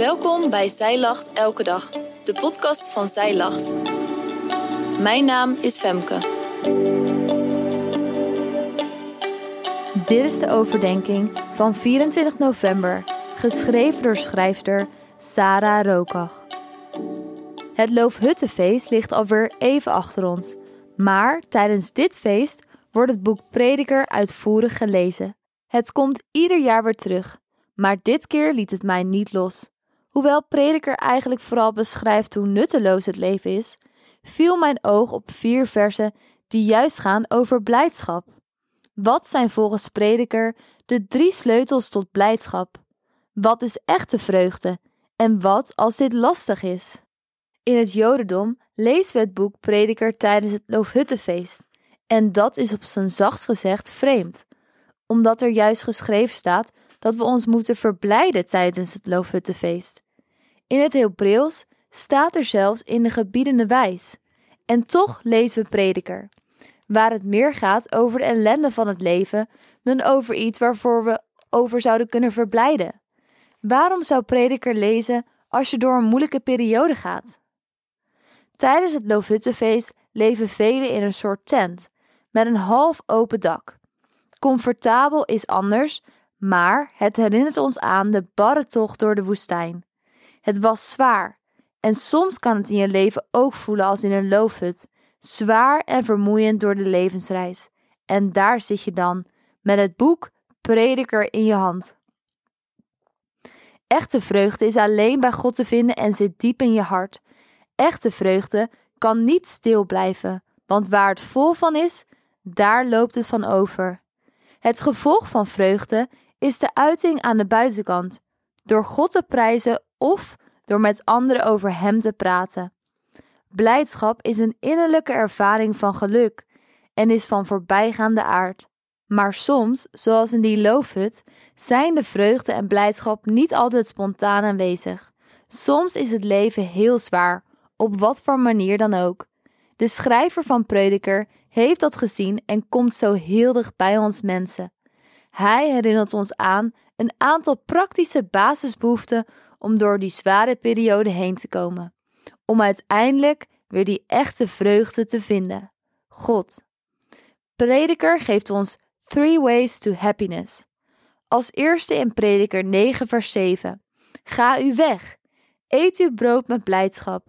Welkom bij Zij Lacht Elke Dag, de podcast van Zij Lacht. Mijn naam is Femke. Dit is de overdenking van 24 november, geschreven door schrijfster Sarah Rokach. Het Loofhuttenfeest ligt alweer even achter ons, maar tijdens dit feest wordt het boek Prediker uitvoerig gelezen. Het komt ieder jaar weer terug, maar dit keer liet het mij niet los. Hoewel Prediker eigenlijk vooral beschrijft hoe nutteloos het leven is, viel mijn oog op vier versen die juist gaan over blijdschap. Wat zijn volgens Prediker de drie sleutels tot blijdschap? Wat is echte vreugde en wat als dit lastig is? In het Jodendom lezen we het boek Prediker tijdens het Loofhuttenfeest. En dat is op zijn zachtst gezegd vreemd, omdat er juist geschreven staat dat we ons moeten verblijden tijdens het Loofhuttenfeest. In het Hebreeuws staat er zelfs in de gebiedende wijs. En toch lezen we Prediker, waar het meer gaat over de ellende van het leven dan over iets waarvoor we over zouden kunnen verblijden. Waarom zou Prediker lezen als je door een moeilijke periode gaat? Tijdens het Loofhuttenfeest leven velen in een soort tent met een half open dak. Comfortabel is anders, maar het herinnert ons aan de barre tocht door de woestijn. Het was zwaar en soms kan het in je leven ook voelen als in een loofhut, zwaar en vermoeiend door de levensreis. En daar zit je dan, met het boek Prediker in je hand. Echte vreugde is alleen bij God te vinden en zit diep in je hart. Echte vreugde kan niet stil blijven, want waar het vol van is, daar loopt het van over. Het gevolg van vreugde is de uiting aan de buitenkant, door God te prijzen of door met anderen over Hem te praten. Blijdschap is een innerlijke ervaring van geluk en is van voorbijgaande aard. Maar soms, zoals in die loofhut, zijn de vreugde en blijdschap niet altijd spontaan aanwezig. Soms is het leven heel zwaar, op wat voor manier dan ook. De schrijver van Prediker heeft dat gezien en komt zo heel dicht bij ons mensen. Hij herinnert ons aan een aantal praktische basisbehoeften om door die zware periode heen te komen, om uiteindelijk weer die echte vreugde te vinden. God. Prediker geeft ons Three Ways to Happiness. Als eerste in Prediker 9, vers 7. Ga u weg. Eet uw brood met blijdschap.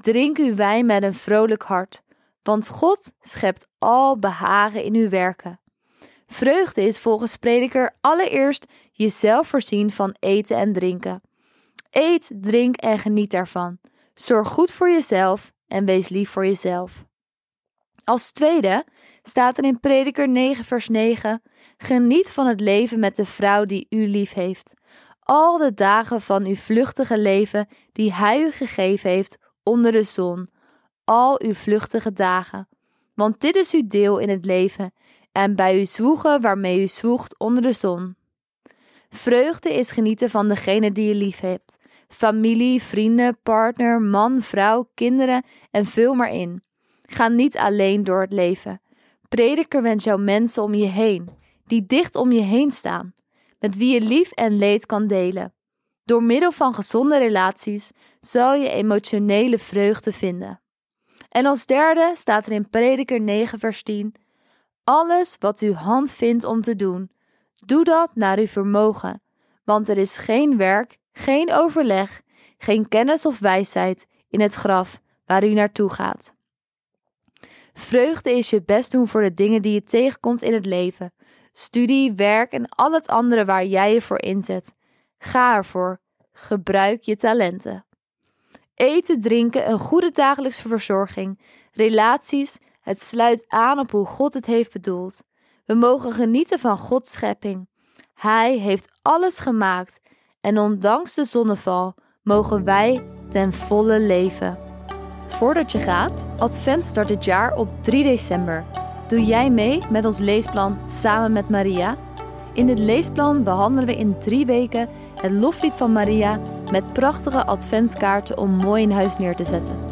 Drink uw wijn met een vrolijk hart. Want God schept al behagen in uw werken. Vreugde is volgens Prediker allereerst jezelf voorzien van eten en drinken. Eet, drink en geniet daarvan. Zorg goed voor jezelf en wees lief voor jezelf. Als tweede staat er in Prediker 9, vers 9: Geniet van het leven met de vrouw die u lief heeft. Al de dagen van uw vluchtige leven die Hij u gegeven heeft onder de zon. Al uw vluchtige dagen. Want dit is uw deel in het leven en bij u zwoegen waarmee u zwoegt onder de zon. Vreugde is genieten van degene die je lief hebt. Familie, vrienden, partner, man, vrouw, kinderen en vul maar in. Ga niet alleen door het leven. Prediker wens jouw mensen om je heen, die dicht om je heen staan, met wie je lief en leed kan delen. Door middel van gezonde relaties zal je emotionele vreugde vinden. En als derde staat er in Prediker 9, vers 10: Alles wat uw hand vindt om te doen, doe dat naar uw vermogen, want er is geen werk, geen overleg, geen kennis of wijsheid in het graf waar u naartoe gaat. Vreugde is je best doen voor de dingen die je tegenkomt in het leven. Studie, werk en al het andere waar jij je voor inzet. Ga ervoor. Gebruik je talenten. Eten, drinken, een goede dagelijkse verzorging, relaties, het sluit aan op hoe God het heeft bedoeld. We mogen genieten van Gods schepping. Hij heeft alles gemaakt en ondanks de zonneval mogen wij ten volle leven. Voordat je gaat, Advent start dit jaar op 3 december. Doe jij mee met ons leesplan Samen met Maria? In dit leesplan behandelen we in drie weken het loflied van Maria met prachtige adventskaarten om mooi in huis neer te zetten.